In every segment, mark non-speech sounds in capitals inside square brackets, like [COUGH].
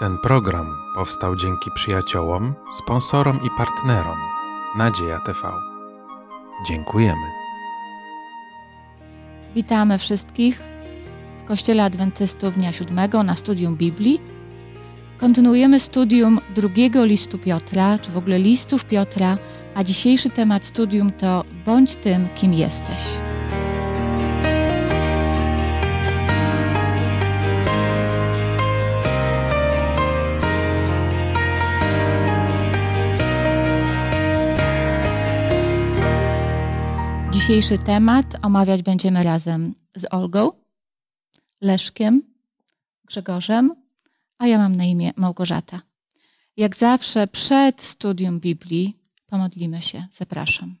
Ten program powstał dzięki przyjaciołom, sponsorom i partnerom Nadzieja TV. Dziękujemy. Witamy wszystkich w Kościele Adwentystów Dnia Siódmego na studium Biblii. Kontynuujemy studium drugiego listu Piotra, czy w ogóle listów Piotra, a dzisiejszy temat studium to Bądź tym, kim jesteś. Dzisiejszy temat omawiać będziemy razem z Olgą, Leszkiem, Grzegorzem, a ja mam na imię Małgorzata. Jak zawsze przed studium Biblii pomodlimy się. Zapraszam.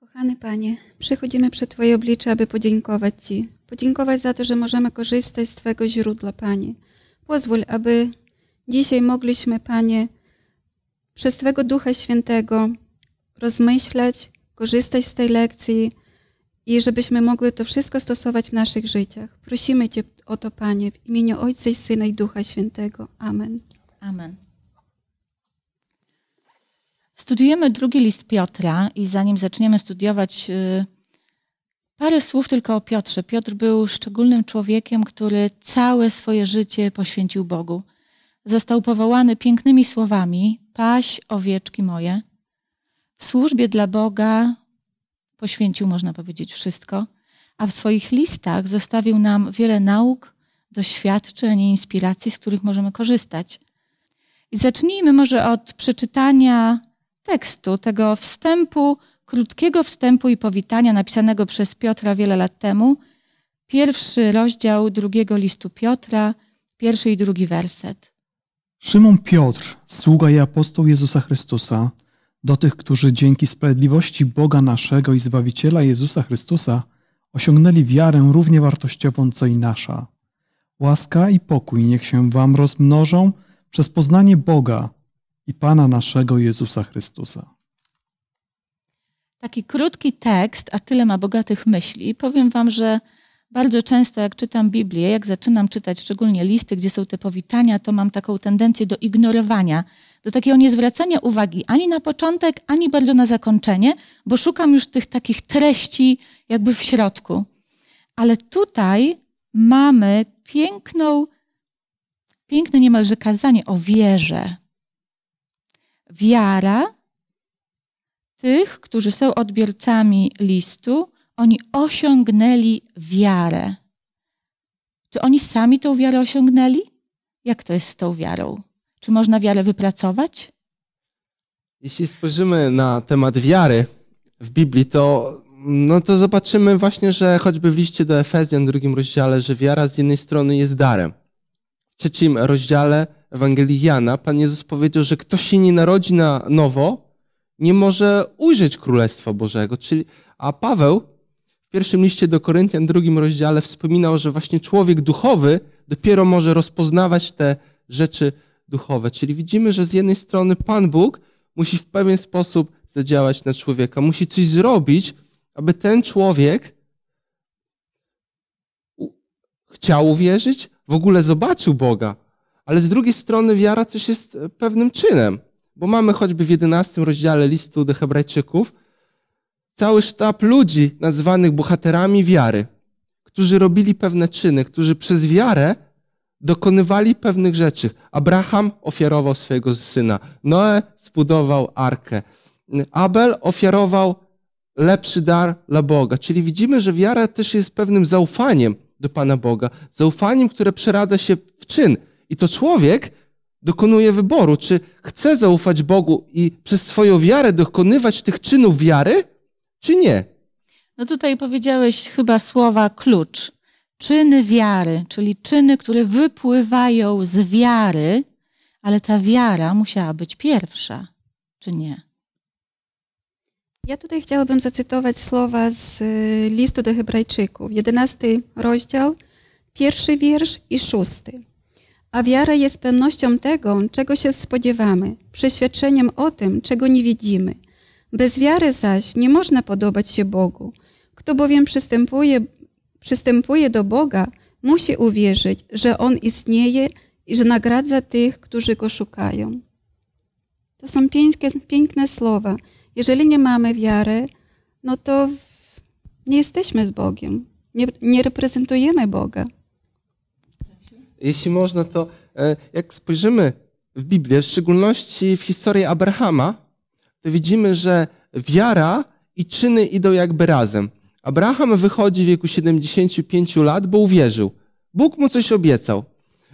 Kochany Panie, przychodzimy przed Twoje oblicze, aby podziękować Ci. Podziękować za to, że możemy korzystać z Twojego źródła, Panie. Pozwól, aby dzisiaj mogliśmy, Panie, przez Twojego Ducha Świętego rozmyślać, korzystać z tej lekcji i żebyśmy mogli to wszystko stosować w naszych życiach. Prosimy Cię o to, Panie, w imieniu Ojca i Syna i Ducha Świętego. Amen. Amen. Studiujemy drugi list Piotra i zanim zaczniemy studiować, yy, parę słów tylko o Piotrze. Piotr był szczególnym człowiekiem, który całe swoje życie poświęcił Bogu. Został powołany pięknymi słowami: Paś owieczki moje. W służbie dla Boga poświęcił, można powiedzieć, wszystko, a w swoich listach zostawił nam wiele nauk, doświadczeń i inspiracji, z których możemy korzystać. I zacznijmy może od przeczytania tekstu, tego wstępu, krótkiego wstępu i powitania napisanego przez Piotra wiele lat temu. Pierwszy rozdział drugiego listu Piotra, pierwszy i drugi werset. Szymon Piotr, sługa i apostoł Jezusa Chrystusa, do tych, którzy dzięki sprawiedliwości Boga naszego i Zbawiciela Jezusa Chrystusa osiągnęli wiarę równie wartościową co i nasza. Łaska i pokój niech się wam rozmnożą przez poznanie Boga i Pana naszego Jezusa Chrystusa. Taki krótki tekst, a tyle ma bogatych myśli. Powiem wam, że bardzo często jak czytam Biblię, jak zaczynam czytać szczególnie listy, gdzie są te powitania, to mam taką tendencję do ignorowania, do takiego niezwracania uwagi ani na początek, ani bardzo na zakończenie, bo szukam już tych takich treści jakby w środku. Ale tutaj mamy piękną, piękne niemalże kazanie o wierze. Wiara tych, którzy są odbiorcami listu, oni osiągnęli wiarę. Czy oni sami tą wiarę osiągnęli? Jak to jest z tą wiarą? Czy można wiarę wypracować? Jeśli spojrzymy na temat wiary w Biblii, to, no to zobaczymy właśnie, że choćby w liście do Efezjan, drugim rozdziale, że wiara z jednej strony jest darem. W trzecim rozdziale Ewangelii Jana Pan Jezus powiedział, że kto się nie narodzi na nowo, nie może ujrzeć Królestwa Bożego. Czyli, a Paweł w pierwszym liście do Koryntian, drugim rozdziale wspominał, że właśnie człowiek duchowy dopiero może rozpoznawać te rzeczy duchowe. Czyli widzimy, że z jednej strony Pan Bóg musi w pewien sposób zadziałać na człowieka, musi coś zrobić, aby ten człowiek chciał uwierzyć, w ogóle zobaczył Boga. Ale z drugiej strony wiara też jest pewnym czynem, bo mamy choćby w 11 rozdziale listu do Hebrajczyków cały sztab ludzi nazwanych bohaterami wiary, którzy robili pewne czyny, którzy przez wiarę dokonywali pewnych rzeczy. Abraham ofiarował swojego syna, Noe zbudował arkę, Abel ofiarował lepszy dar dla Boga. Czyli widzimy, że wiara też jest pewnym zaufaniem do Pana Boga, zaufaniem, które przeradza się w czyn. I to człowiek dokonuje wyboru, czy chce zaufać Bogu i przez swoją wiarę dokonywać tych czynów wiary, czy nie. No tutaj powiedziałeś chyba słowa klucz czyny wiary, czyli czyny, które wypływają z wiary, ale ta wiara musiała być pierwsza, czy nie? Ja tutaj chciałabym zacytować słowa z y, listu do Hebrajczyków, jedenasty rozdział, pierwszy wiersz i szósty. A wiara jest pewnością tego, czego się spodziewamy, przeświadczeniem o tym, czego nie widzimy. Bez wiary zaś nie można podobać się Bogu. Kto bowiem przystępuje przystępuje do Boga, musi uwierzyć, że On istnieje i że nagradza tych, którzy Go szukają. To są piękne, piękne słowa. Jeżeli nie mamy wiary, no to nie jesteśmy z Bogiem. Nie, nie reprezentujemy Boga. Jeśli można, to e, jak spojrzymy w Biblię, w szczególności w historię Abrahama, to widzimy, że wiara i czyny idą jakby razem. Abraham wychodzi w wieku 75 lat, bo uwierzył. Bóg mu coś obiecał.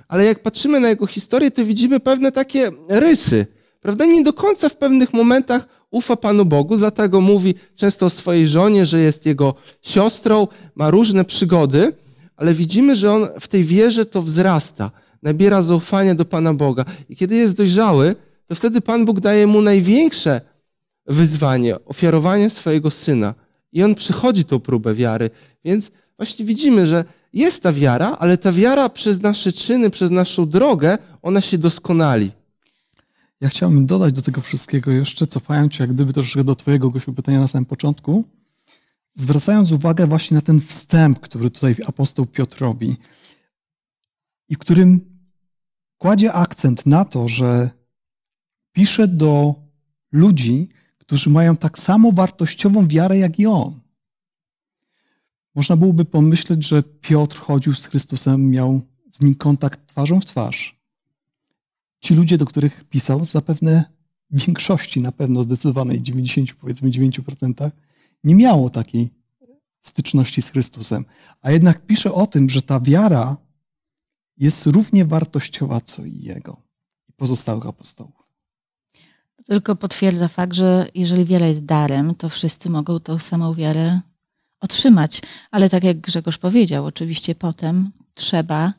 Ale jak patrzymy na jego historię, to widzimy pewne takie rysy. Prawda? Nie do końca w pewnych momentach ufa Panu Bogu, dlatego mówi często o swojej żonie, że jest jego siostrą, ma różne przygody, ale widzimy, że on w tej wierze to wzrasta, nabiera zaufania do Pana Boga. I kiedy jest dojrzały, to wtedy Pan Bóg daje mu największe wyzwanie, ofiarowanie swojego syna. I on przychodzi tą próbę wiary. Więc właśnie widzimy, że jest ta wiara, ale ta wiara przez nasze czyny, przez naszą drogę, ona się doskonali. Ja chciałbym dodać do tego wszystkiego jeszcze, cofając się jak gdyby troszeczkę do Twojego gościu pytania na samym początku, zwracając uwagę właśnie na ten wstęp, który tutaj apostoł Piotr robi i którym kładzie akcent na to, że pisze do ludzi, którzy mają tak samo wartościową wiarę jak i on. Można byłoby pomyśleć, że Piotr chodził z Chrystusem, miał z nim kontakt twarzą w twarz. Ci ludzie, do których pisał, zapewne w większości, na pewno zdecydowanej 90, powiedzmy 9%, nie miało takiej styczności z Chrystusem. A jednak pisze o tym, że ta wiara jest równie wartościowa co i jego i pozostałych apostołów. Tylko potwierdza fakt, że jeżeli wiara jest darem, to wszyscy mogą tą samą wiarę otrzymać. Ale tak jak Grzegorz powiedział, oczywiście potem trzeba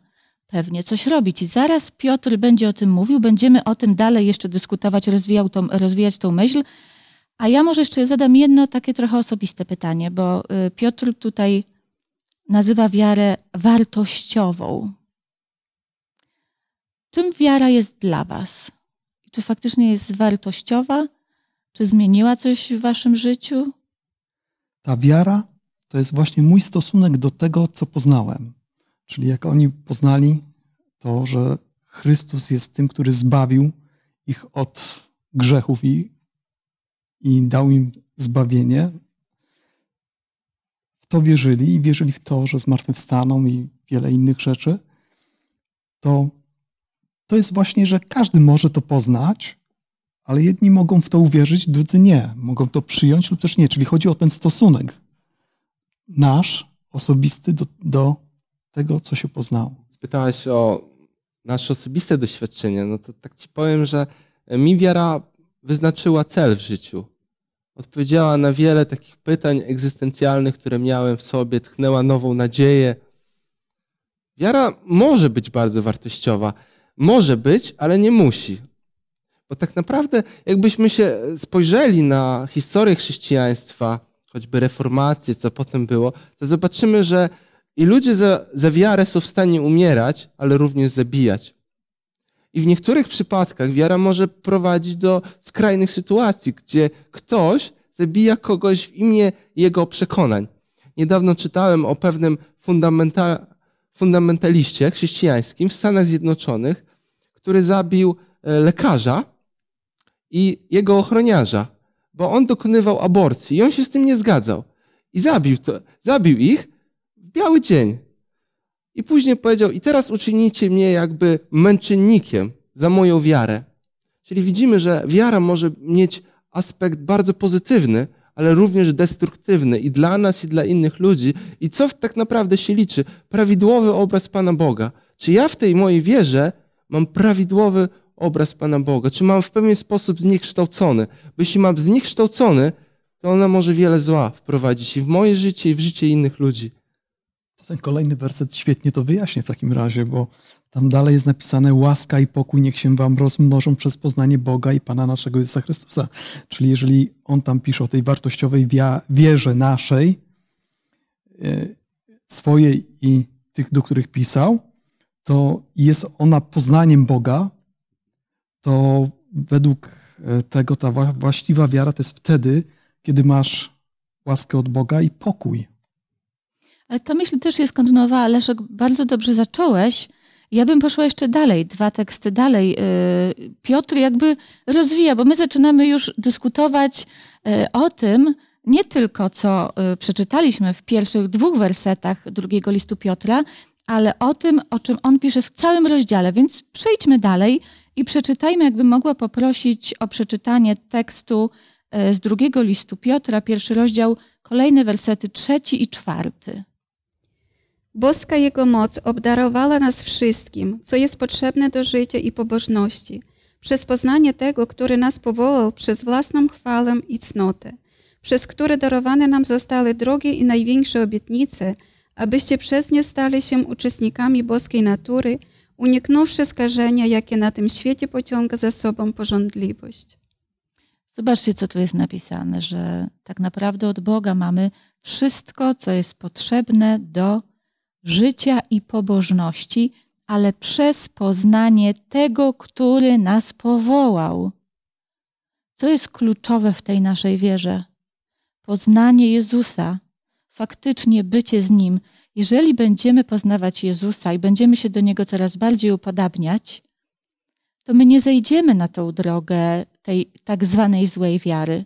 pewnie coś robić. I zaraz Piotr będzie o tym mówił, będziemy o tym dalej jeszcze dyskutować, rozwijał tą, rozwijać tą myśl. A ja może jeszcze zadam jedno takie trochę osobiste pytanie, bo y, Piotr tutaj nazywa wiarę wartościową. Czym wiara jest dla Was? Czy faktycznie jest wartościowa? Czy zmieniła coś w Waszym życiu? Ta wiara to jest właśnie mój stosunek do tego, co poznałem. Czyli jak oni poznali to, że Chrystus jest tym, który zbawił ich od grzechów i, i dał im zbawienie, w to wierzyli i wierzyli w to, że zmartwychwstaną i wiele innych rzeczy, to to jest właśnie, że każdy może to poznać, ale jedni mogą w to uwierzyć, drudzy nie. Mogą to przyjąć lub też nie. Czyli chodzi o ten stosunek nasz, osobisty do, do tego, co się poznało. Spytałaś o nasze osobiste doświadczenie. No to tak ci powiem, że mi wiara wyznaczyła cel w życiu. Odpowiedziała na wiele takich pytań egzystencjalnych, które miałem w sobie, tchnęła nową nadzieję. Wiara może być bardzo wartościowa. Może być, ale nie musi. Bo tak naprawdę, jakbyśmy się spojrzeli na historię chrześcijaństwa, choćby reformację, co potem było, to zobaczymy, że i ludzie za, za wiarę są w stanie umierać, ale również zabijać. I w niektórych przypadkach wiara może prowadzić do skrajnych sytuacji, gdzie ktoś zabija kogoś w imię jego przekonań. Niedawno czytałem o pewnym fundamental, fundamentaliście chrześcijańskim w Stanach Zjednoczonych, który zabił e, lekarza i jego ochroniarza, bo on dokonywał aborcji i on się z tym nie zgadzał. I zabił, to, zabił ich w biały dzień. I później powiedział, i teraz uczynicie mnie jakby męczennikiem za moją wiarę. Czyli widzimy, że wiara może mieć aspekt bardzo pozytywny, ale również destruktywny i dla nas, i dla innych ludzi. I co tak naprawdę się liczy? Prawidłowy obraz Pana Boga. Czy ja w tej mojej wierze mam prawidłowy obraz Pana Boga? Czy mam w pewien sposób zniekształcony? Bo jeśli mam zniekształcony, to ona może wiele zła wprowadzić i w moje życie, i w życie innych ludzi. Ten kolejny werset świetnie to wyjaśnia w takim razie, bo tam dalej jest napisane łaska i pokój niech się wam rozmnożą przez poznanie Boga i Pana naszego Jezusa Chrystusa. Czyli jeżeli on tam pisze o tej wartościowej wierze naszej, e, swojej i tych, do których pisał, to jest ona poznaniem Boga, to według e, tego ta właściwa wiara to jest wtedy, kiedy masz łaskę od Boga i pokój. Ale ta myśl też jest kontynuowała. Leszek, bardzo dobrze zacząłeś Ja bym poszła jeszcze dalej, dwa teksty dalej. Y, Piotr jakby rozwija, bo my zaczynamy już dyskutować y, o tym, nie tylko co przeczytaliśmy w pierwszych dwóch wersetach drugiego listu Piotra, ale o tym, o czym on pisze w całym rozdziale. Więc przejdźmy dalej i przeczytajmy, jakbym mogła poprosić o przeczytanie tekstu z drugiego listu Piotra, pierwszy rozdział, kolejne wersety trzeci i czwarty. Boska Jego moc obdarowała nas wszystkim, co jest potrzebne do życia i pobożności, przez poznanie tego, który nas powołał przez własną chwałę i cnotę, przez które darowane nam zostały drogie i największe obietnice, abyście przez nie stali się uczestnikami boskiej natury, uniknąwszy skażenia, jakie na tym świecie pociąga za sobą porządliwość. Zobaczcie, co tu jest napisane, że tak naprawdę od Boga mamy wszystko, co jest potrzebne do życia i pobożności, ale przez poznanie tego, który nas powołał. Co jest kluczowe w tej naszej wierze? Poznanie Jezusa, faktycznie bycie z Nim. Jeżeli będziemy poznawać Jezusa i będziemy się do Niego coraz bardziej upodabniać, to my nie zejdziemy na tą drogę tej tak zwanej złej wiary.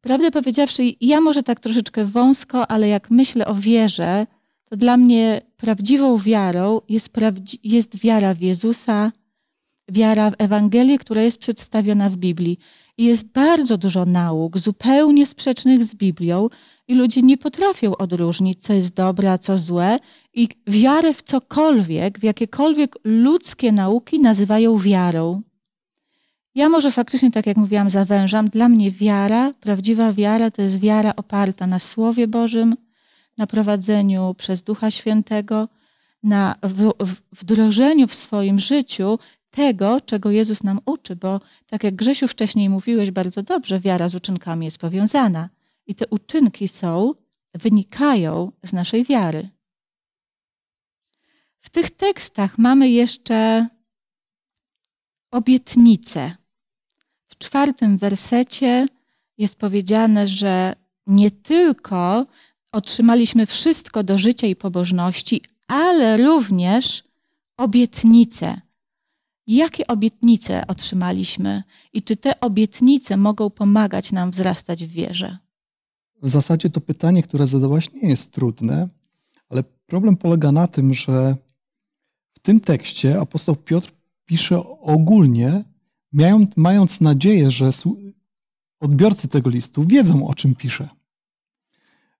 Prawdę powiedziawszy, ja może tak troszeczkę wąsko, ale jak myślę o wierze, to dla mnie prawdziwą wiarą jest, prawdzi- jest wiara w Jezusa, wiara w Ewangelię, która jest przedstawiona w Biblii. I jest bardzo dużo nauk zupełnie sprzecznych z Biblią, i ludzie nie potrafią odróżnić, co jest dobre, a co złe, i wiarę w cokolwiek, w jakiekolwiek ludzkie nauki nazywają wiarą. Ja może faktycznie, tak jak mówiłam, zawężam. Dla mnie wiara, prawdziwa wiara, to jest wiara oparta na Słowie Bożym, na prowadzeniu przez Ducha Świętego, na wdrożeniu w swoim życiu tego, czego Jezus nam uczy, bo tak jak Grzesiu wcześniej mówiłeś bardzo dobrze, wiara z uczynkami jest powiązana i te uczynki są, wynikają z naszej wiary. W tych tekstach mamy jeszcze obietnicę. W czwartym wersecie jest powiedziane, że nie tylko otrzymaliśmy wszystko do życia i pobożności, ale również obietnice. Jakie obietnice otrzymaliśmy i czy te obietnice mogą pomagać nam wzrastać w wierze? W zasadzie to pytanie, które zadałaś, nie jest trudne, ale problem polega na tym, że w tym tekście apostoł Piotr pisze ogólnie, mając nadzieję, że odbiorcy tego listu wiedzą, o czym pisze.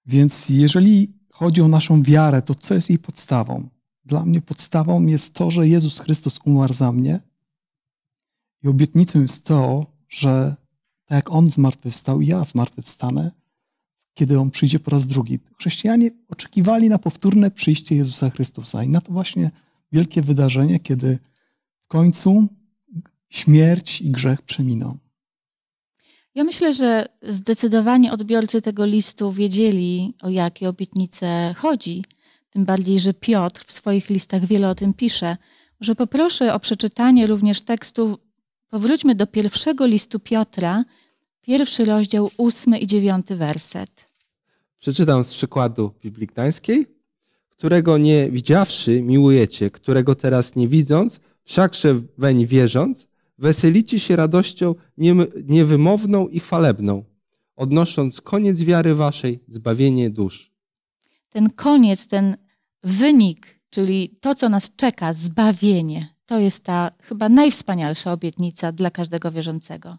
Więc jeżeli chodzi o naszą wiarę, to co jest jej podstawą? Dla mnie podstawą jest to, że Jezus Chrystus umarł za mnie i obietnicą jest to, że tak jak On zmartwychwstał, ja zmartwychwstanę, kiedy On przyjdzie po raz drugi. Chrześcijanie oczekiwali na powtórne przyjście Jezusa Chrystusa i na to właśnie wielkie wydarzenie, kiedy w końcu śmierć i grzech przeminą. Ja myślę, że zdecydowanie odbiorcy tego listu wiedzieli, o jakie obietnice chodzi. Tym bardziej, że Piotr w swoich listach wiele o tym pisze. Że poproszę o przeczytanie również tekstu. Powróćmy do pierwszego listu Piotra, pierwszy rozdział, ósmy i dziewiąty werset. Przeczytam z przykładu Biblii Gdańskiej. Którego nie widziawszy, miłujecie, którego teraz nie widząc, wszakże weń wierząc, weselicie się radością niewymowną i chwalebną, odnosząc koniec wiary waszej, zbawienie dusz. Ten koniec, ten wynik, czyli to, co nas czeka, zbawienie, to jest ta chyba najwspanialsza obietnica dla każdego wierzącego.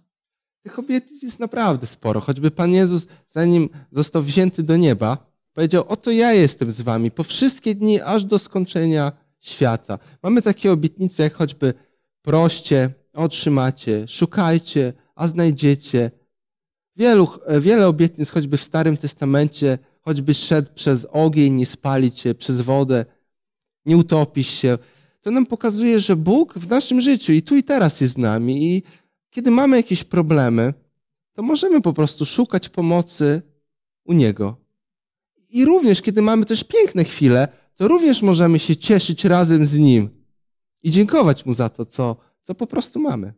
Tych obietnic jest naprawdę sporo. Choćby Pan Jezus, zanim został wzięty do nieba, powiedział: Oto ja jestem z wami po wszystkie dni, aż do skończenia świata. Mamy takie obietnice, jak choćby proście, otrzymacie, szukajcie, a znajdziecie. Wielu, wiele obietnic, choćby w Starym Testamencie, choćby szedł przez ogień, nie spalić się, przez wodę, nie utopisz się. To nam pokazuje, że Bóg w naszym życiu i tu i teraz jest z nami. I kiedy mamy jakieś problemy, to możemy po prostu szukać pomocy u Niego. I również, kiedy mamy też piękne chwile, to również możemy się cieszyć razem z Nim i dziękować Mu za to, co, co po prostu mamy.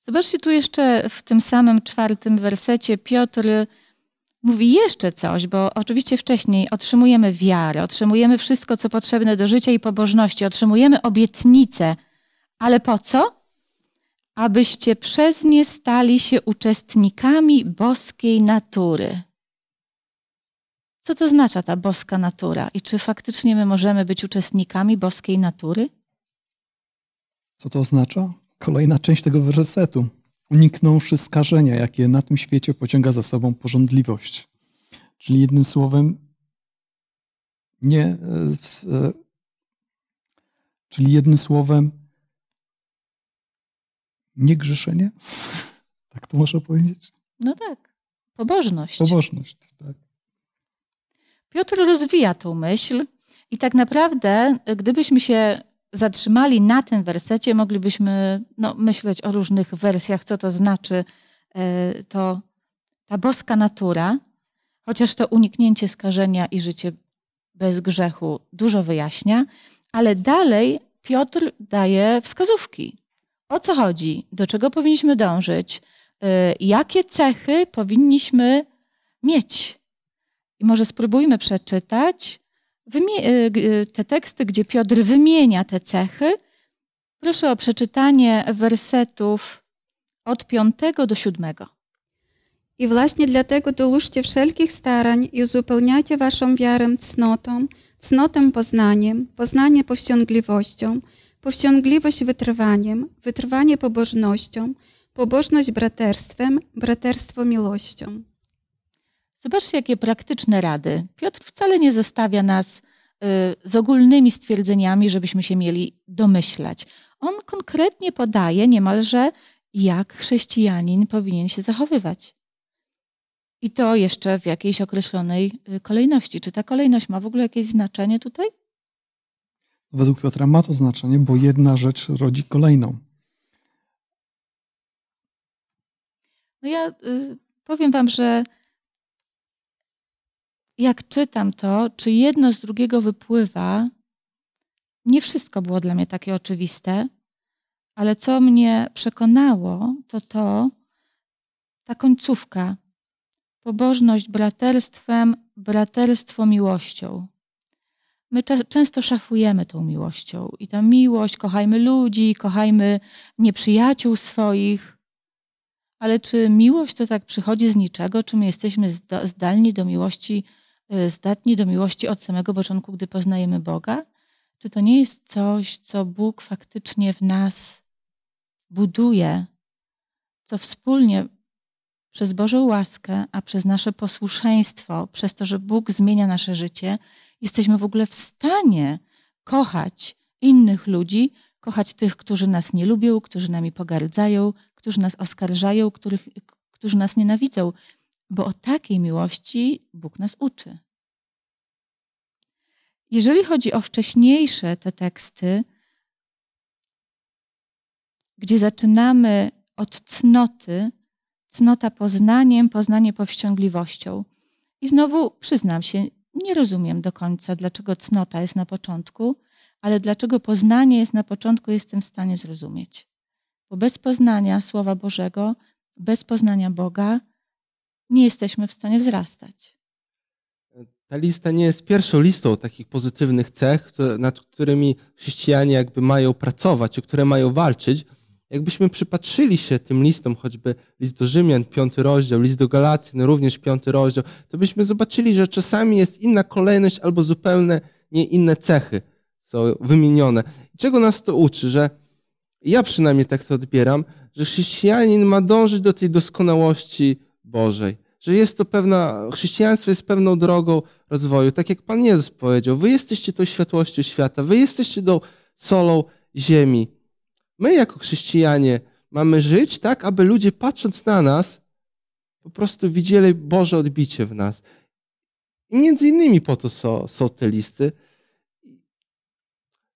Zobaczcie tu jeszcze w tym samym czwartym wersecie Piotr mówi jeszcze coś, bo oczywiście wcześniej otrzymujemy wiarę, otrzymujemy wszystko, co potrzebne do życia i pobożności, otrzymujemy obietnice, ale po co? Abyście przez nie stali się uczestnikami boskiej natury. Co to znaczy ta boska natura i czy faktycznie my możemy być uczestnikami boskiej natury? Co to oznacza? Kolejna część tego wersetu. Uniknąwszy skażenia, jakie na tym świecie pociąga za sobą porządliwość. Czyli jednym słowem, nie. E, e, czyli jednym słowem, nie grzeszenie? [LAUGHS] tak to można powiedzieć? No tak. Pobożność. Pobożność, tak. Piotr rozwija tą myśl i tak naprawdę, gdybyśmy się zatrzymali na tym wersecie, moglibyśmy no, myśleć o różnych wersjach, co to znaczy e, to ta boska natura, chociaż to uniknięcie skażenia i życie bez grzechu dużo wyjaśnia, ale dalej Piotr daje wskazówki. O co chodzi? Do czego powinniśmy dążyć? E, jakie cechy powinniśmy mieć? I może spróbujmy przeczytać Y, y, te teksty, gdzie Piotr wymienia te cechy. Proszę o przeczytanie wersetów od 5 do 7. I właśnie dlatego dołóżcie wszelkich starań i uzupełniajcie waszą wiarę cnotą, cnotą poznaniem, poznanie powściągliwością, powściągliwość wytrwaniem, wytrwanie pobożnością, pobożność braterstwem, braterstwo miłością. Zobaczcie, jakie praktyczne rady. Piotr wcale nie zostawia nas y, z ogólnymi stwierdzeniami, żebyśmy się mieli domyślać. On konkretnie podaje niemalże, jak chrześcijanin powinien się zachowywać. I to jeszcze w jakiejś określonej y, kolejności. Czy ta kolejność ma w ogóle jakieś znaczenie tutaj? Według Piotra ma to znaczenie, bo jedna rzecz rodzi kolejną. No ja y, powiem Wam, że jak czytam to, czy jedno z drugiego wypływa, nie wszystko było dla mnie takie oczywiste, ale co mnie przekonało, to to, ta końcówka. Pobożność braterstwem, braterstwo miłością. My często szafujemy tą miłością i ta miłość, kochajmy ludzi, kochajmy nieprzyjaciół swoich, ale czy miłość to tak przychodzi z niczego? Czy my jesteśmy zdalni do miłości Y, zdatni do miłości od samego początku, gdy poznajemy Boga? Czy to nie jest coś, co Bóg faktycznie w nas buduje, co wspólnie przez Bożą łaskę, a przez nasze posłuszeństwo, przez to, że Bóg zmienia nasze życie, jesteśmy w ogóle w stanie kochać innych ludzi, kochać tych, którzy nas nie lubią, którzy nami pogardzają, którzy nas oskarżają, których, którzy nas nienawidzą bo o takiej miłości Bóg nas uczy. Jeżeli chodzi o wcześniejsze te teksty, gdzie zaczynamy od cnoty, cnota poznaniem, poznanie powściągliwością. I znowu przyznam się, nie rozumiem do końca, dlaczego cnota jest na początku, ale dlaczego poznanie jest na początku, jestem w stanie zrozumieć. Bo bez poznania Słowa Bożego, bez poznania Boga, nie jesteśmy w stanie wzrastać. Ta lista nie jest pierwszą listą takich pozytywnych cech, nad którymi chrześcijanie jakby mają pracować, o które mają walczyć. Jakbyśmy przypatrzyli się tym listom, choćby list do Rzymian, piąty rozdział, list do Galacji, no również piąty rozdział, to byśmy zobaczyli, że czasami jest inna kolejność albo zupełnie nie inne cechy są wymienione. czego nas to uczy? Że ja przynajmniej tak to odbieram, że chrześcijanin ma dążyć do tej doskonałości Bożej że jest to pewna, chrześcijaństwo jest pewną drogą rozwoju. Tak jak Pan Jezus powiedział, wy jesteście tą światłością świata, wy jesteście tą solą ziemi. My jako chrześcijanie mamy żyć tak, aby ludzie patrząc na nas, po prostu widzieli Boże odbicie w nas. I między innymi po to są, są te listy.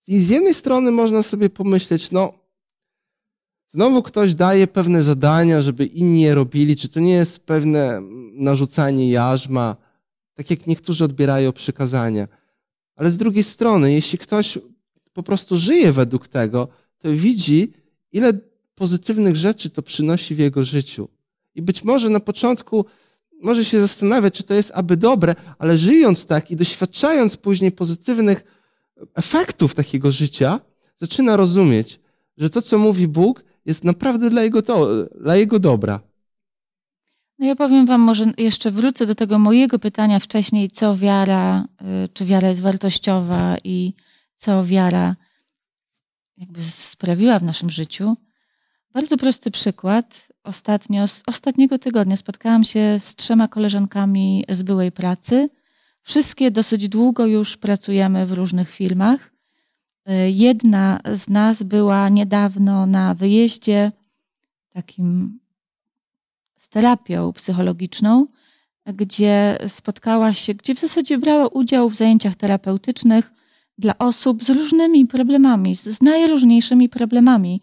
I z jednej strony można sobie pomyśleć, no, Znowu ktoś daje pewne zadania, żeby inni je robili. Czy to nie jest pewne narzucanie jarzma, tak jak niektórzy odbierają przykazania? Ale z drugiej strony, jeśli ktoś po prostu żyje według tego, to widzi, ile pozytywnych rzeczy to przynosi w jego życiu. I być może na początku może się zastanawiać, czy to jest aby dobre, ale żyjąc tak i doświadczając później pozytywnych efektów takiego życia, zaczyna rozumieć, że to, co mówi Bóg, jest naprawdę dla Jego, dla jego dobra. No ja powiem Wam, może jeszcze wrócę do tego mojego pytania wcześniej, co wiara, y, czy wiara jest wartościowa i co wiara jakby sprawiła w naszym życiu. Bardzo prosty przykład. Ostatnio, z ostatniego tygodnia spotkałam się z trzema koleżankami z byłej pracy. Wszystkie dosyć długo już pracujemy w różnych firmach. Y, jedna z nas była niedawno na wyjeździe takim z terapią psychologiczną, gdzie spotkała się, gdzie w zasadzie brała udział w zajęciach terapeutycznych dla osób z różnymi problemami, z najróżniejszymi problemami.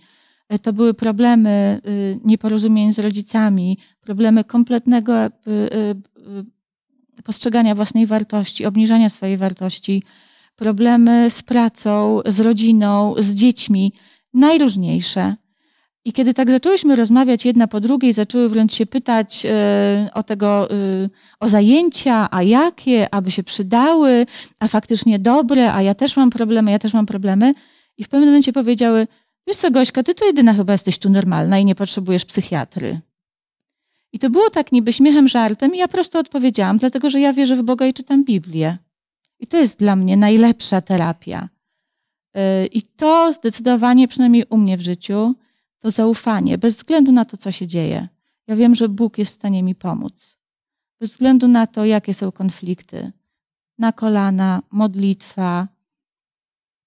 Y, to były problemy y, nieporozumień z rodzicami, problemy kompletnego postrzegania własnej wartości, obniżania swojej wartości, problemy z pracą, z rodziną, z dziećmi, najróżniejsze. I kiedy tak zaczęłyśmy rozmawiać jedna po drugiej, zaczęły wręcz się pytać y, o tego, y, o zajęcia, a jakie, aby się przydały, a faktycznie dobre, a ja też mam problemy, ja też mam problemy. I w pewnym momencie powiedziały, wiesz co Gośka, ty to jedyna chyba jesteś tu normalna i nie potrzebujesz psychiatry. I to było tak niby śmiechem, żartem i ja prosto odpowiedziałam, dlatego że ja wierzę w Boga i czytam Biblię. I to jest dla mnie najlepsza terapia. Y, I to zdecydowanie, przynajmniej u mnie w życiu, to zaufanie, bez względu na to, co się dzieje. Ja wiem, że Bóg jest w stanie mi pomóc. Bez względu na to, jakie są konflikty. Na kolana, modlitwa.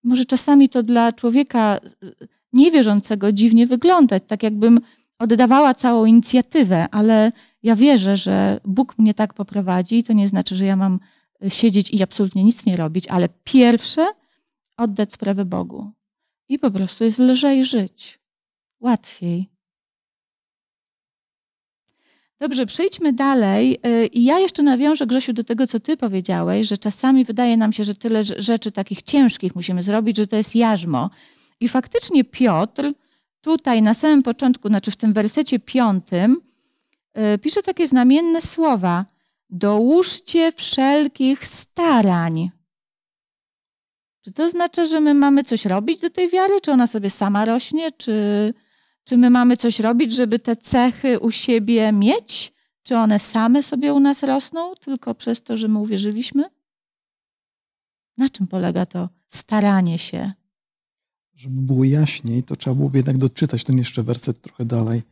Może czasami to dla człowieka y, niewierzącego dziwnie wyglądać, tak jakbym oddawała całą inicjatywę, ale ja wierzę, że Bóg mnie tak poprowadzi. To nie znaczy, że ja mam siedzieć i absolutnie nic nie robić, ale pierwsze oddać sprawę Bogu. I po prostu jest lżej żyć. Łatwiej. Dobrze, przejdźmy dalej. Y, I ja jeszcze nawiążę, Grzesiu, do tego, co ty powiedziałeś, że czasami wydaje nam się, że tyle rzeczy takich ciężkich musimy zrobić, że to jest jarzmo. I faktycznie Piotr tutaj na samym początku, znaczy w tym wersecie piątym, y, pisze takie znamienne słowa – dołóżcie wszelkich starań. Czy to znaczy, że my mamy coś robić do tej wiary? Czy ona sobie sama rośnie? Czy, czy my mamy coś robić, żeby te cechy u siebie mieć? Czy one same sobie u nas rosną tylko przez to, że my uwierzyliśmy? Na czym polega to staranie się? Żeby było jaśniej, to trzeba byłoby jednak doczytać ten jeszcze werset trochę dalej.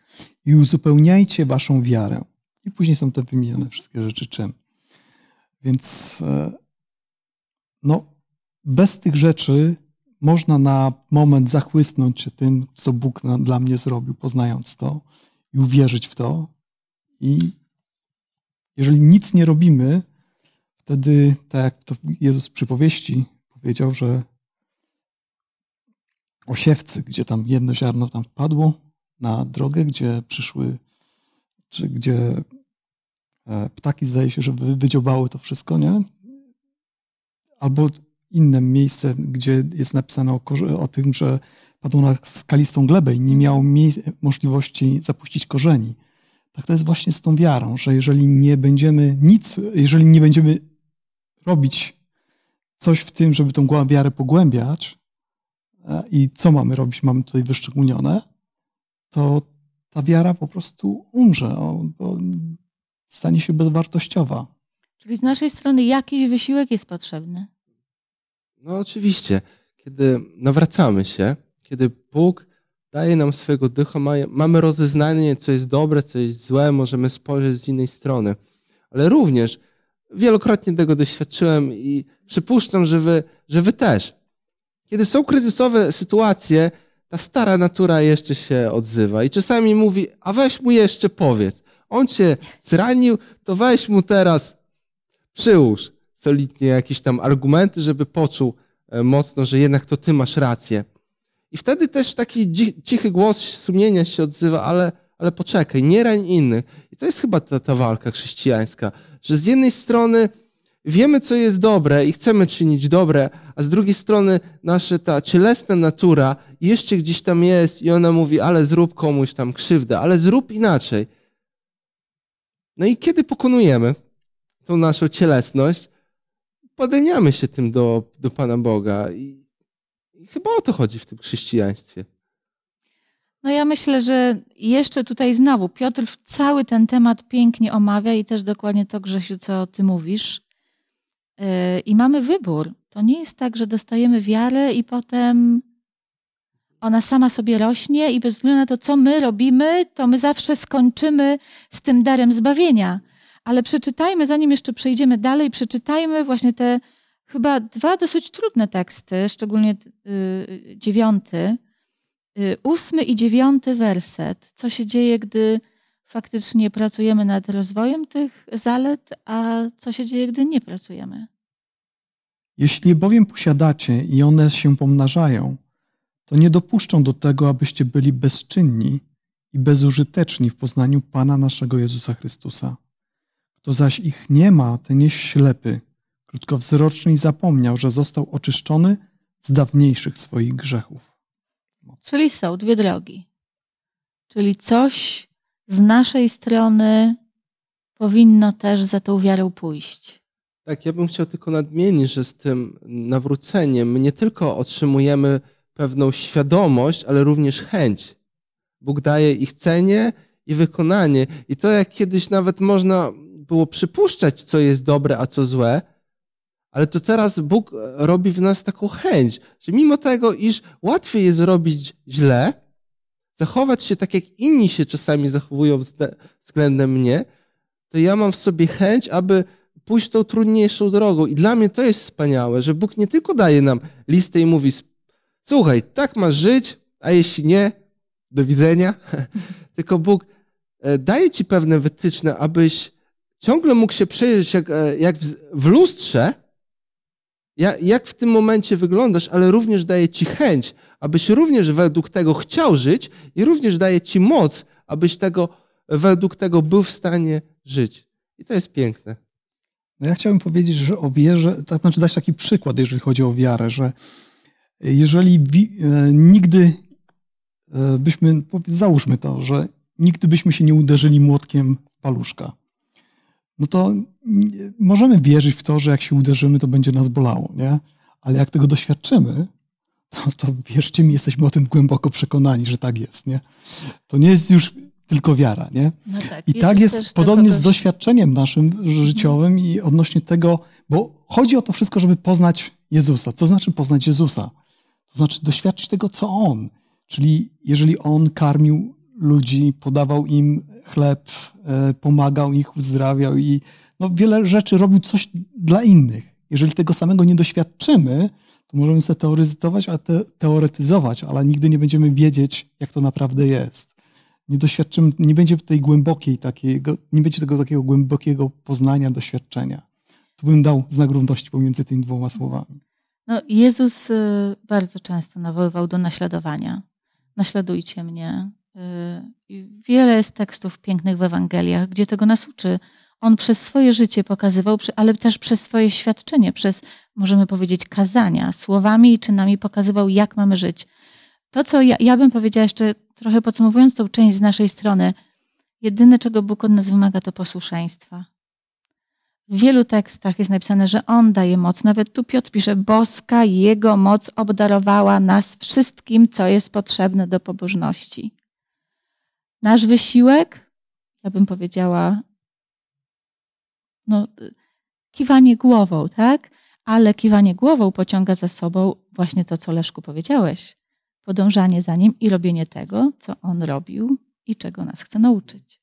I uzupełniajcie waszą wiarę i później są te wymienione wszystkie rzeczy czym. Więc e, no, bez tych rzeczy można na moment zachłysnąć się tym, co Bóg dla mnie zrobił, poznając to i uwierzyć w to. I jeżeli nic nie robimy, wtedy, tak jak to Jezus w przypowieści powiedział, że osiewcy, gdzie tam jedno ziarno tam wpadło na drogę, gdzie przyszły czy gdzie e, ptaki zdaje się, że wydziobały to wszystko, nie? Albo inne miejsce, gdzie jest napisane o, o tym, że padło na skalistą glebę i nie miało możliwości zapuścić korzeni. Tak to jest właśnie z tą wiarą, że jeżeli nie będziemy nic, jeżeli nie będziemy robić coś w tym, żeby tą wiarę pogłębiać e, i co mamy robić, mamy tutaj wyszczególnione, to ta wiara po prostu umrze, bo stanie się bezwartościowa. Czyli z naszej strony jakiś wysiłek jest potrzebny. No oczywiście. Kiedy nawracamy się, kiedy Bóg daje nam swojego ducha, mamy rozeznanie, co jest dobre, co jest złe, możemy spojrzeć z innej strony. Ale również wielokrotnie tego doświadczyłem i przypuszczam, że wy, że wy też. Kiedy są kryzysowe sytuacje, ta stara natura jeszcze się odzywa i czasami mówi, a weź mu jeszcze powiedz. On cię zranił, to weź mu teraz przyłóż solidnie jakieś tam argumenty, żeby poczuł e, mocno, że jednak to ty masz rację. I wtedy też taki cichy głos sumienia się odzywa, ale, ale poczekaj, nie rań innych. I to jest chyba ta, ta walka chrześcijańska, że z jednej strony wiemy, co jest dobre i chcemy czynić dobre, a z drugiej strony nasza ta cielesna natura jeszcze gdzieś tam jest i ona mówi, ale zrób komuś tam krzywdę, ale zrób inaczej. No i kiedy pokonujemy tą naszą cielesność, podejmiamy się tym do, do Pana Boga. I, I chyba o to chodzi w tym chrześcijaństwie. No ja myślę, że jeszcze tutaj znowu Piotr cały ten temat pięknie omawia i też dokładnie to, Grzesiu, co ty mówisz. Yy, I mamy wybór. To nie jest tak, że dostajemy wiarę i potem ona sama sobie rośnie i bez względu na to, co my robimy, to my zawsze skończymy z tym darem zbawienia. Ale przeczytajmy, zanim jeszcze przejdziemy dalej, przeczytajmy właśnie te chyba dwa dosyć trudne teksty, szczególnie yy, dziewiąty, yy, ósmy i dziewiąty werset. Co się dzieje, gdy faktycznie pracujemy nad rozwojem tych zalet, a co się dzieje, gdy nie pracujemy? Jeśli bowiem posiadacie i one się pomnażają, to nie dopuszczą do tego, abyście byli bezczynni i bezużyteczni w poznaniu Pana naszego Jezusa Chrystusa. Kto zaś ich nie ma, ten jest ślepy, krótkowzroczny i zapomniał, że został oczyszczony z dawniejszych swoich grzechów. Czyli są dwie drogi. Czyli coś z naszej strony powinno też za tą wiarą pójść. Tak, ja bym chciał tylko nadmienić, że z tym nawróceniem my nie tylko otrzymujemy pewną świadomość, ale również chęć. Bóg daje ich chcenie i wykonanie. I to jak kiedyś nawet można było przypuszczać, co jest dobre, a co złe, ale to teraz Bóg robi w nas taką chęć, że mimo tego, iż łatwiej jest robić źle, zachować się tak, jak inni się czasami zachowują względem mnie, to ja mam w sobie chęć, aby pójść tą trudniejszą drogą. I dla mnie to jest wspaniałe, że Bóg nie tylko daje nam listę i mówi, słuchaj, tak masz żyć, a jeśli nie, do widzenia. [LAUGHS] tylko Bóg e, daje ci pewne wytyczne, abyś ciągle mógł się przejrzeć jak, e, jak w lustrze, jak w tym momencie wyglądasz, ale również daje ci chęć, abyś również według tego chciał żyć i również daje ci moc, abyś tego, według tego był w stanie żyć. I to jest piękne. No ja chciałbym powiedzieć, że o wierze, to znaczy dać taki przykład, jeżeli chodzi o wiarę, że jeżeli wi, e, nigdy e, byśmy, załóżmy to, że nigdy byśmy się nie uderzyli młotkiem w paluszka, no to możemy wierzyć w to, że jak się uderzymy, to będzie nas bolało, nie? Ale jak tego doświadczymy, to, to wierzcie mi, jesteśmy o tym głęboko przekonani, że tak jest, nie? To nie jest już tylko wiara, nie? No tak, I tak jest podobnie z doświadczeniem naszym życiowym i odnośnie tego, bo chodzi o to wszystko, żeby poznać Jezusa. Co znaczy poznać Jezusa? To znaczy doświadczyć tego, co On. Czyli jeżeli On karmił ludzi, podawał im chleb, e, pomagał ich, uzdrawiał i no, wiele rzeczy robił coś dla innych. Jeżeli tego samego nie doświadczymy, to możemy sobie teoryzować, a te, teoretyzować, ale nigdy nie będziemy wiedzieć, jak to naprawdę jest. Nie doświadczymy, nie będzie tej głębokiej takiego, nie będzie tego takiego głębokiego poznania, doświadczenia. Tu bym dał znak równości pomiędzy tymi dwoma słowami. No, Jezus y, bardzo często nawoływał do naśladowania. Naśladujcie mnie. Y, wiele jest tekstów pięknych w Ewangeliach, gdzie tego nas uczy. On przez swoje życie pokazywał, ale też przez swoje świadczenie, przez, możemy powiedzieć, kazania, słowami i czynami pokazywał, jak mamy żyć. To, co ja, ja bym powiedziała jeszcze trochę podsumowując tą część z naszej strony, jedyne, czego Bóg od nas wymaga, to posłuszeństwa. W wielu tekstach jest napisane, że On daje moc. Nawet tu Piotr pisze, boska Jego moc obdarowała nas wszystkim, co jest potrzebne do pobożności. Nasz wysiłek, ja bym powiedziała, no, kiwanie głową, tak? Ale kiwanie głową pociąga za sobą właśnie to, co Leszku powiedziałeś. Podążanie za nim i robienie tego, co on robił i czego nas chce nauczyć.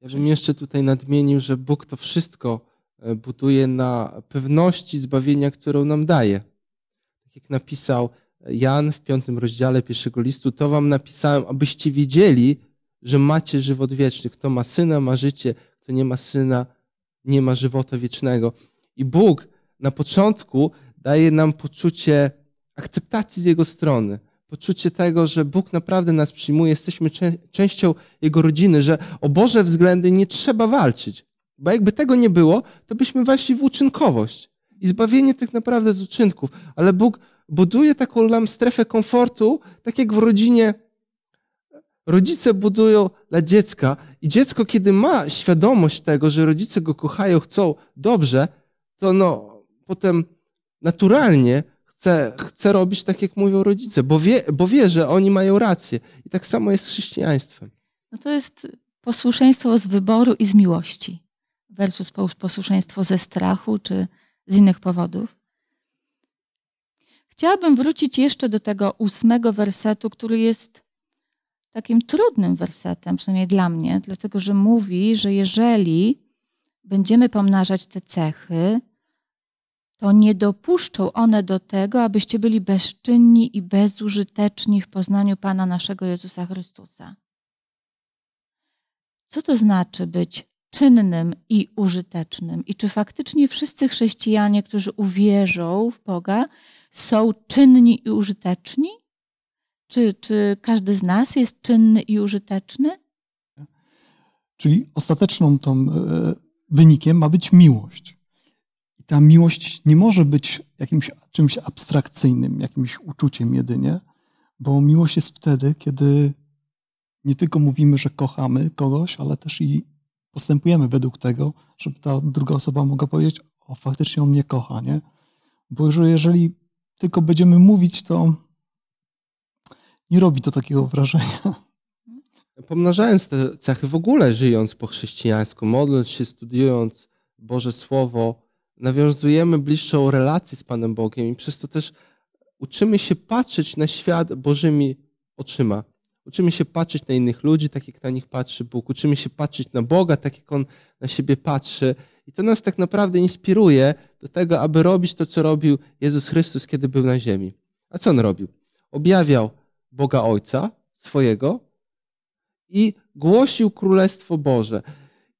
Ja bym jeszcze tutaj nadmienił, że Bóg to wszystko e, buduje na pewności zbawienia, którą nam daje. Tak jak napisał Jan w piątym rozdziale pierwszego listu, to wam napisałem, abyście wiedzieli, że macie żywot wieczny. Kto ma syna, ma życie, kto nie ma syna, nie ma żywota wiecznego. I Bóg na początku daje nam poczucie akceptacji z Jego strony. Poczucie tego, że Bóg naprawdę nas przyjmuje, jesteśmy częścią Jego rodziny, że o Boże względy nie trzeba walczyć. Bo jakby tego nie było, to byśmy weszli w uczynkowość. I zbawienie tak naprawdę z uczynków. Ale Bóg buduje taką nam strefę komfortu, tak jak w rodzinie rodzice budują dla dziecka i dziecko, kiedy ma świadomość tego, że rodzice go kochają, chcą dobrze, to no, potem naturalnie chce, chce robić tak, jak mówią rodzice, bo wie, bo wie, że oni mają rację. I tak samo jest z chrześcijaństwem. No to jest posłuszeństwo z wyboru i z miłości versus posłuszeństwo ze strachu czy z innych powodów. Chciałabym wrócić jeszcze do tego ósmego wersetu, który jest takim trudnym wersetem, przynajmniej dla mnie, dlatego że mówi, że jeżeli będziemy pomnażać te cechy, to nie dopuszczą one do tego, abyście byli bezczynni i bezużyteczni w poznaniu Pana naszego Jezusa Chrystusa. Co to znaczy być czynnym i użytecznym? I czy faktycznie wszyscy chrześcijanie, którzy uwierzą w Boga, są czynni i użyteczni? Czy, czy każdy z nas jest czynny i użyteczny? Czyli ostateczną tą e, wynikiem ma być miłość. I ta miłość nie może być jakimś czymś abstrakcyjnym, jakimś uczuciem jedynie, bo miłość jest wtedy, kiedy nie tylko mówimy, że kochamy kogoś, ale też i postępujemy według tego, żeby ta druga osoba mogła powiedzieć, o faktycznie on mnie kocha, nie? Bo jeżeli tylko będziemy mówić, to nie robi to takiego wrażenia. Pomnażając te cechy, w ogóle żyjąc po chrześcijańsku, modląc się, studiując Boże Słowo, nawiązujemy bliższą relację z Panem Bogiem i przez to też uczymy się patrzeć na świat Bożymi oczyma. Uczymy się patrzeć na innych ludzi, tak jak na nich patrzy Bóg. Uczymy się patrzeć na Boga, tak jak On na siebie patrzy. I to nas tak naprawdę inspiruje do tego, aby robić to, co robił Jezus Chrystus, kiedy był na ziemi. A co On robił? Objawiał Boga Ojca swojego i głosił Królestwo Boże.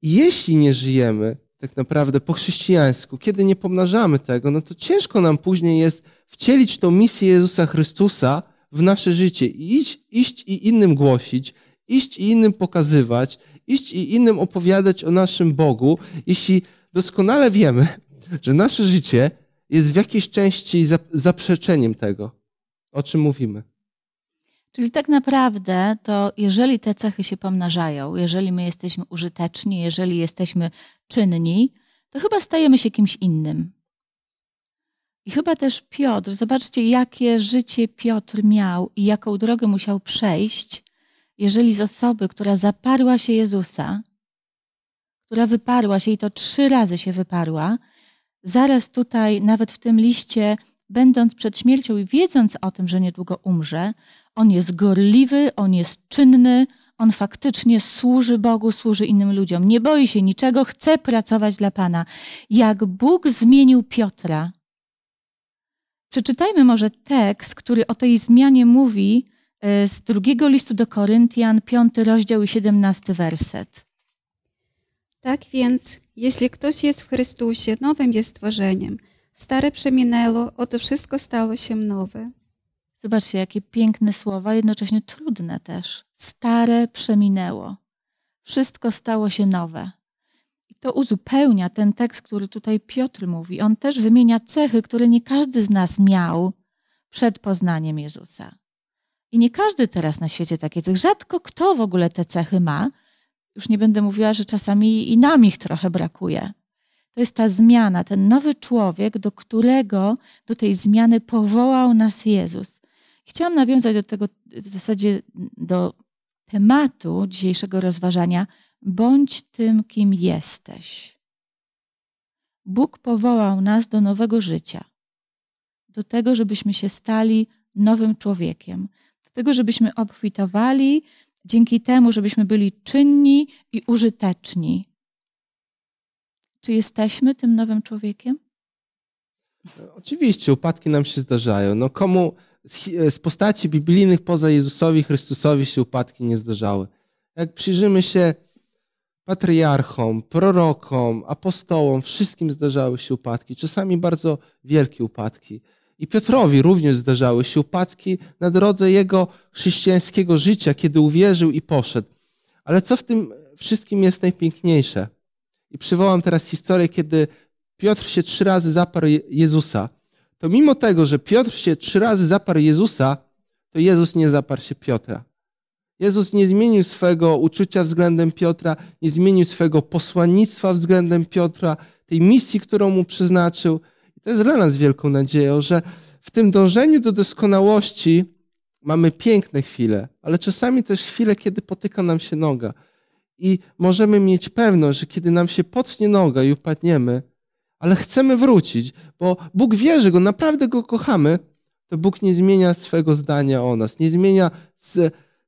Jeśli nie żyjemy tak naprawdę po chrześcijańsku, kiedy nie pomnażamy tego, no to ciężko nam później jest wcielić tą misję Jezusa Chrystusa w nasze życie i iść, iść i innym głosić, iść i innym pokazywać, iść i innym opowiadać o naszym Bogu, jeśli doskonale wiemy, że nasze życie jest w jakiejś części zaprzeczeniem tego, o czym mówimy. Czyli tak naprawdę to jeżeli te cechy się pomnażają, jeżeli my jesteśmy użyteczni, jeżeli jesteśmy czynni, to chyba stajemy się kimś innym. I chyba też Piotr, zobaczcie, jakie życie Piotr miał i jaką drogę musiał przejść, jeżeli z osoby, która zaparła się Jezusa, która wyparła się i to trzy razy się wyparła, zaraz tutaj, nawet w tym liście, będąc przed śmiercią i wiedząc o tym, że niedługo umrze, on jest gorliwy, on jest czynny, on faktycznie służy Bogu, służy innym ludziom. Nie boi się niczego, chce pracować dla Pana. Jak Bóg zmienił Piotra. Przeczytajmy może tekst, który o tej zmianie mówi e, z drugiego listu do Koryntian, piąty rozdział i siedemnasty werset. Tak więc, jeśli ktoś jest w Chrystusie, nowym jest stworzeniem. Stare przeminęło, oto wszystko stało się nowe. Zobaczcie, jakie piękne słowa, jednocześnie trudne też. Stare przeminęło. Wszystko stało się nowe. I to uzupełnia ten tekst, który tutaj Piotr mówi. On też wymienia cechy, które nie każdy z nas miał przed poznaniem Jezusa. I nie każdy teraz na świecie takie cechy. Rzadko kto w ogóle te cechy ma. Już nie będę mówiła, że czasami i nam ich trochę brakuje. To jest ta zmiana, ten nowy człowiek, do którego, do tej zmiany powołał nas Jezus. Chciałam nawiązać do tego, w zasadzie do tematu dzisiejszego rozważania. Bądź tym, kim jesteś. Bóg powołał nas do nowego życia, do tego, żebyśmy się stali nowym człowiekiem, do tego, żebyśmy obfitowali dzięki temu, żebyśmy byli czynni i użyteczni. Czy jesteśmy tym nowym człowiekiem? Oczywiście, upadki nam się zdarzają. No komu z postaci biblijnych poza Jezusowi Chrystusowi się upadki nie zdarzały? Jak przyjrzymy się patriarchom, prorokom, apostołom, wszystkim zdarzały się upadki, czasami bardzo wielkie upadki. I Piotrowi również zdarzały się upadki na drodze jego chrześcijańskiego życia, kiedy uwierzył i poszedł. Ale co w tym wszystkim jest najpiękniejsze? I przywołam teraz historię, kiedy Piotr się trzy razy zaparł Jezusa. To mimo tego, że Piotr się trzy razy zaparł Jezusa, to Jezus nie zaparł się Piotra. Jezus nie zmienił swego uczucia względem Piotra, nie zmienił swego posłannictwa względem Piotra, tej misji, którą mu przeznaczył. I to jest dla nas wielką nadzieją, że w tym dążeniu do doskonałości mamy piękne chwile, ale czasami też chwile, kiedy potyka nam się noga. I możemy mieć pewność, że kiedy nam się potnie noga i upadniemy, ale chcemy wrócić, bo Bóg wie, że Go naprawdę Go kochamy, to Bóg nie zmienia swego zdania o nas, nie zmienia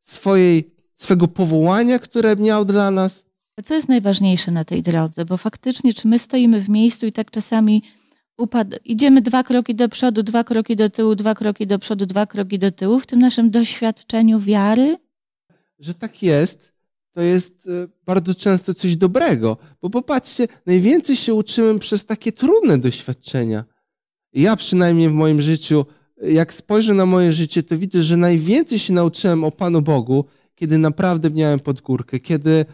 swojej, swego powołania, które miał dla nas. Co jest najważniejsze na tej drodze? Bo faktycznie, czy my stoimy w miejscu i tak czasami upad... idziemy dwa kroki do przodu, dwa kroki do tyłu, dwa kroki do przodu, dwa kroki do tyłu w tym naszym doświadczeniu wiary? Że tak jest, to jest e, bardzo często coś dobrego. Bo popatrzcie, najwięcej się uczymy przez takie trudne doświadczenia. Ja przynajmniej w moim życiu, jak spojrzę na moje życie, to widzę, że najwięcej się nauczyłem o Panu Bogu, kiedy naprawdę miałem pod górkę, kiedy,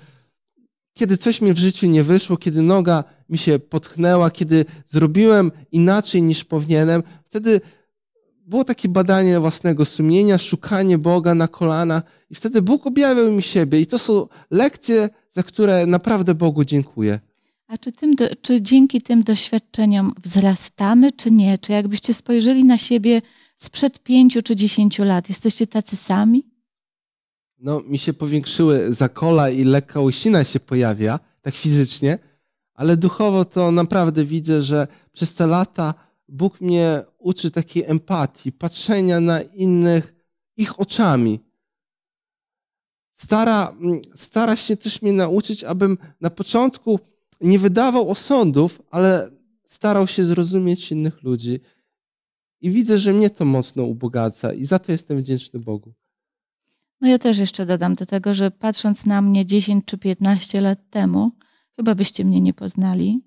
kiedy coś mi w życiu nie wyszło, kiedy noga mi się potknęła, kiedy zrobiłem inaczej niż powinienem. Wtedy było takie badanie własnego sumienia, szukanie Boga na kolanach i wtedy Bóg objawiał mi siebie. I to są lekcje, za które naprawdę Bogu dziękuję. A czy, tym, czy dzięki tym doświadczeniom wzrastamy, czy nie? Czy jakbyście spojrzeli na siebie sprzed pięciu czy dziesięciu lat, jesteście tacy sami? No, mi się powiększyły zakola i lekka łysina się pojawia, tak fizycznie, ale duchowo to naprawdę widzę, że przez te lata Bóg mnie uczy takiej empatii, patrzenia na innych ich oczami. Stara, stara się też mnie nauczyć, abym na początku nie wydawał osądów, ale starał się zrozumieć innych ludzi. I widzę, że mnie to mocno ubogaca i za to jestem wdzięczny Bogu. No ja też jeszcze dodam do tego, że patrząc na mnie 10 czy 15 lat temu, chyba byście mnie nie poznali,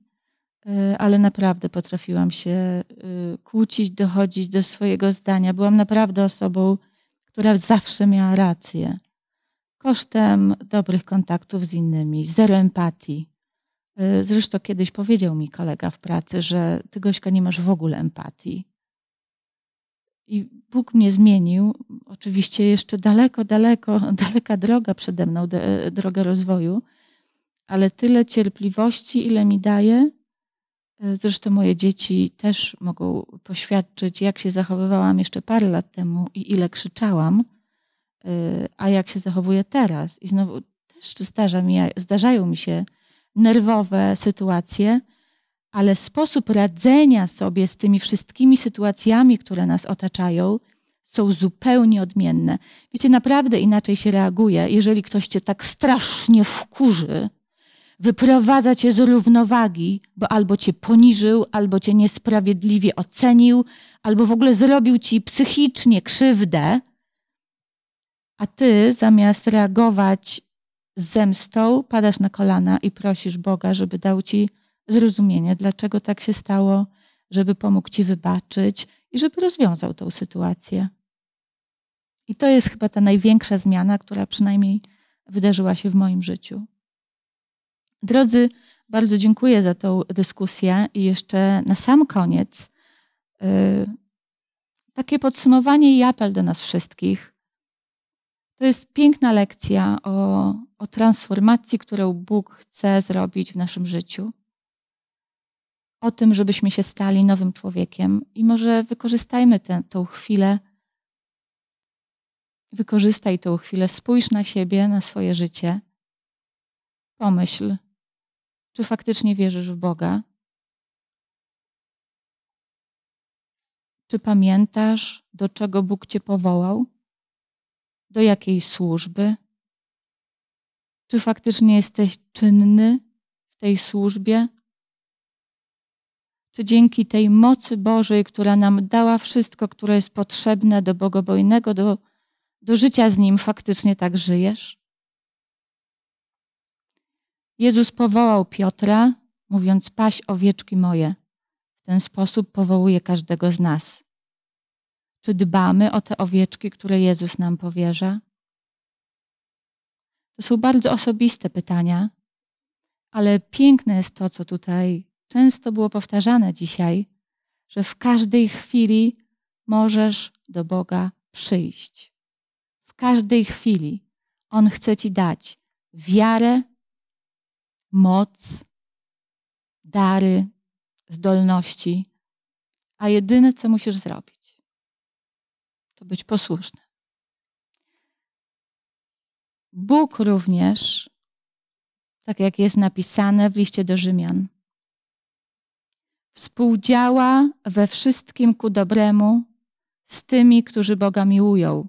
y, ale naprawdę potrafiłam się y, kłócić, dochodzić do swojego zdania. Byłam naprawdę osobą, która zawsze miała rację. Kosztem dobrych kontaktów z innymi, zero empatii. Y, zresztą kiedyś powiedział mi kolega w pracy, że ty Gośka nie masz w ogóle empatii. I Bóg mnie zmienił. Oczywiście jeszcze daleko, daleko, [LAUGHS] daleka droga przede mną, droga rozwoju, ale tyle cierpliwości, ile mi daje. E, zresztą moje dzieci też mogą poświadczyć, jak się zachowywałam jeszcze parę lat temu i ile krzyczałam, a jak się zachowuję teraz. I znowu też zdarza mi, zdarzają mi się nerwowe sytuacje, ale sposób radzenia sobie z tymi wszystkimi sytuacjami, które nas otaczają, są zupełnie odmienne. Wiecie, naprawdę inaczej się reaguje, jeżeli ktoś cię tak strasznie wkurzy, wyprowadza cię z równowagi, bo albo cię poniżył, albo cię niesprawiedliwie ocenił, albo w ogóle zrobił ci psychicznie krzywdę, a ty zamiast reagować zemstą, padasz na kolana i prosisz Boga, żeby dał ci zrozumienie, dlaczego tak się stało, żeby pomógł ci wybaczyć i żeby rozwiązał tą sytuację. I to jest chyba ta największa zmiana, która przynajmniej wydarzyła się w moim życiu. Drodzy, bardzo dziękuję za tą dyskusję i jeszcze na sam koniec yy, takie podsumowanie i apel do nas wszystkich. To jest piękna lekcja o, o transformacji, którą Bóg chce zrobić w naszym życiu o tym, żebyśmy się stali nowym człowiekiem i może wykorzystajmy tę, chwilę. Wykorzystaj tą chwilę, spójrz na siebie, na swoje życie. Pomyśl, czy faktycznie wierzysz w Boga? Czy pamiętasz, do czego Bóg Cię powołał? Do jakiej służby? Czy faktycznie jesteś czynny w tej służbie? czy dzięki tej mocy Bożej, która nam dała wszystko, które jest potrzebne do bogobojnego, do, do życia z Nim, faktycznie tak żyjesz? Jezus powołał Piotra, mówiąc: Paś owieczki moje. W ten sposób powołuje każdego z nas. Czy dbamy o te owieczki, które Jezus nam powierza? To są bardzo osobiste pytania, ale piękne jest to, co tutaj często było powtarzane dzisiaj, że w każdej chwili możesz do Boga przyjść. W każdej chwili. On chce Ci dać wiarę, moc, dary, zdolności, a jedyne, co musisz zrobić, to być posłuszny. Bóg również, tak jak jest napisane w liście do Rzymian, współdziała we wszystkim ku dobremu z tymi, którzy Boga miłują.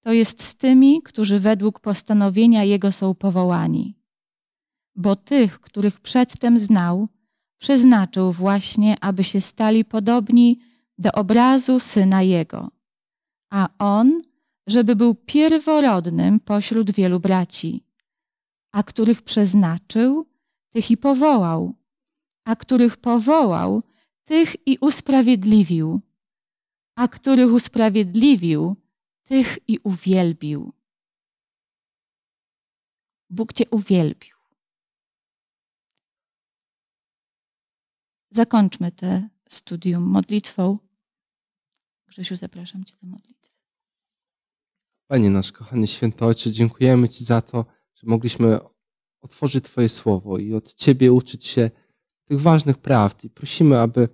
To jest z tymi, którzy według postanowienia Jego są powołani. Bo tych, których przedtem znał, przeznaczył właśnie, aby się stali podobni do obrazu Syna Jego. A On, żeby był pierworodnym pośród wielu braci. A których przeznaczył, tych i powołał. A których powołał, tych i usprawiedliwił a których usprawiedliwił, tych i uwielbił. Bóg Cię uwielbił. Zakończmy te studium modlitwą. Grzesiu, zapraszam Cię do modlitwy. Panie nasz kochany święty Ojcze, dziękujemy Ci za to, że mogliśmy otworzyć Twoje słowo i od Ciebie uczyć się tych ważnych prawd. I prosimy, aby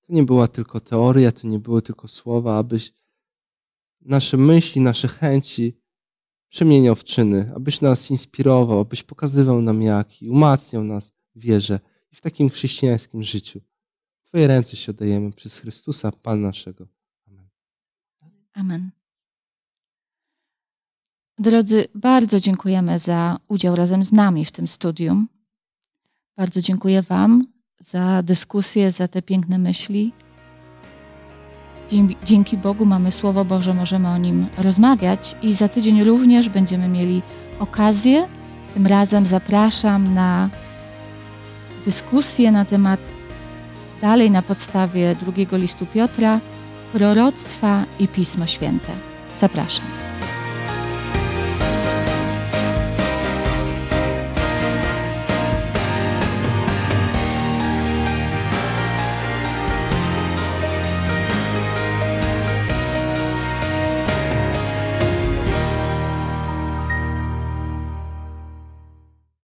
to nie była tylko teoria, to nie były tylko słowa, abyś nasze myśli, nasze chęci przemieniał w czyny, abyś nas inspirował, abyś pokazywał nam jak i umacniał nas w wierze i w takim chrześcijańskim życiu. W Twoje ręce się oddajemy przez Chrystusa, Pan naszego. Amen. Amen. Drodzy, bardzo dziękujemy za udział razem z nami w tym studium. Bardzo dziękuję Wam za dyskusję, za te piękne myśli. Dzięki Bogu mamy Słowo Boże, możemy o nim rozmawiać i za tydzień również będziemy mieli okazję. Tym razem zapraszam na dyskusję na temat dalej na podstawie drugiego listu Piotra, proroctwa i Pismo Święte. Zapraszam.